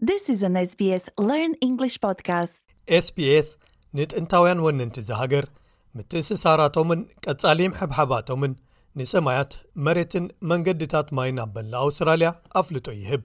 This is an SBS Learn English podcast. sps ንጥንታውያን ወንንቲ እዚ ሃገር ምትእስሳራቶምን ቀጻሊም ሕብሓባቶምን ንሰማያት መሬትን መንገድታት ማይን ኣበላ ኣውስትራልያ ኣፍልጦ ይህብ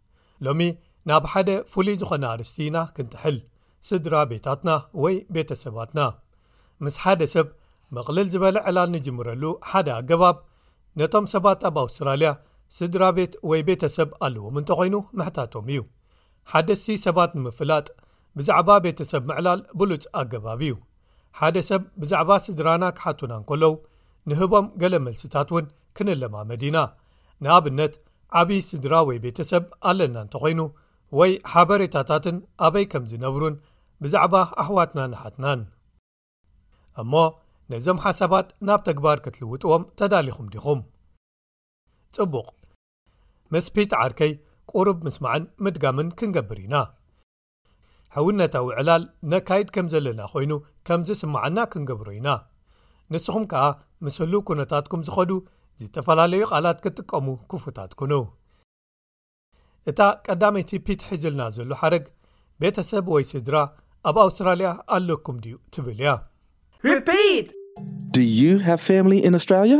ሎሚ ናብ ሓደ ፍሉይ ዝኾነ ኣርስቲ ኢና ክንጥሕል ስድራ ቤታትና ወይ ቤተሰባትና ምስ ሓደ ሰብ መቕልል ዝበለ ዕላል ንጅምረሉ ሓደ ኣገባብ ነቶም ሰባት ኣብ ኣውስትራልያ ስድራ ቤት ወይ ቤተሰብ ኣለዎም እንተኾይኑ ምሕታቶም እዩ ሓደስቲ ሰባት ንምፍላጥ ብዛዕባ ቤተሰብ ምዕላል ብሉፅ ኣገባብ እዩ ሓደ ሰብ ብዛዕባ ስድራና ክሓቱና እንከለዉ ንህቦም ገለ መልስታት እውን ክንለማመድ ኢና ንኣብነት ዓቢ ስድራ ወይ ቤተሰብ ኣለና እንተኾይኑ ወይ ሓበሬታታትን ኣበይ ከም ዝነብሩን ብዛዕባ ኣሕዋትናን ኣሓትናን እሞ ነዞም ሓሳባት ናብ ተግባር ክትልውጥዎም ተዳሊኹም ዲኹም ጽቡቕ ምስ ፒት ዓርከይ ቁሩብ ምስማዕን ምድጋምን ክንገብር ኢና። ሕውነታዊ ዕላል ነካይድ ከም ዘለና ኮይኑ ከም ዝስምዓና ክንገብሮ ኢና። ንስኹም ከኣ ምስ ህሉው ኩነታትኩም ዝኸዱ ዝተፈላለዩ ቓላት ክትጥቀሙ ክፉታት ኩኑ። እታ ቀዳመይቲ ፒት ሒዝልና ዘሎ ሓረግ ቤተሰብ ወይ ስድራ ኣብ ኣውስትራልያ ኣለኩም ድዩ? ትብል እያ። Repeat! Do you have family in Australia?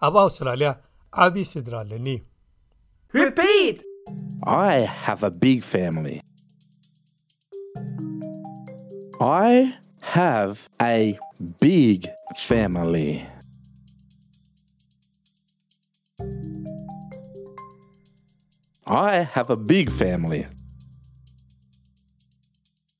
ab australia abi sidraleni repeat i have a big family i have a big family i have a big family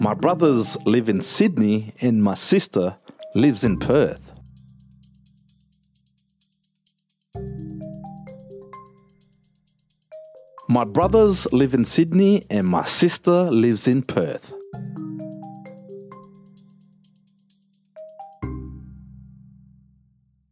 my brothers live in sydney and my sister lives in perth my brothers live in sydney and my sister lives in perth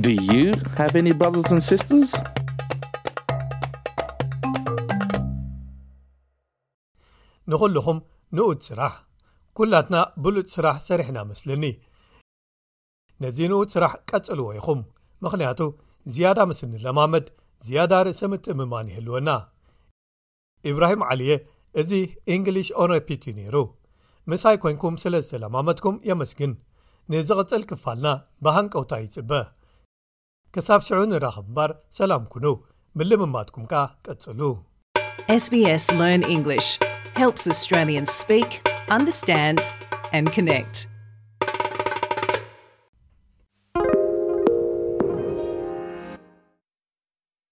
Do you have any brothers and sisters? ንኹልኹም ንኡድ ስራሕ ኩላትና ብሉፅ ስራሕ ሰሪሕና መስልኒ ነዚ ንኡድ ስራሕ ቀጽልዎ ኢኹም ምኽንያቱ ዝያዳ ምስ እንለማመድ ዝያዳ ርእሰ ምትእምማን ይህልወና ኢብራሂም ዓሊየ እዚ እንግሊሽ ኦረፒት እዩ ነይሩ ምሳይ ኮንኩም ስለ ዝተለማመትኩም የመስግን ንዝቕፅል ክፋልና ብሃንቀውታ ይፅበ ክሳብ ሽዑ ንራኸብ እምባር ሰላም ኩኑ ምልምማትኩም ከኣ ቀፅሉ ስbs learn English helps Australian speak, understand and connect.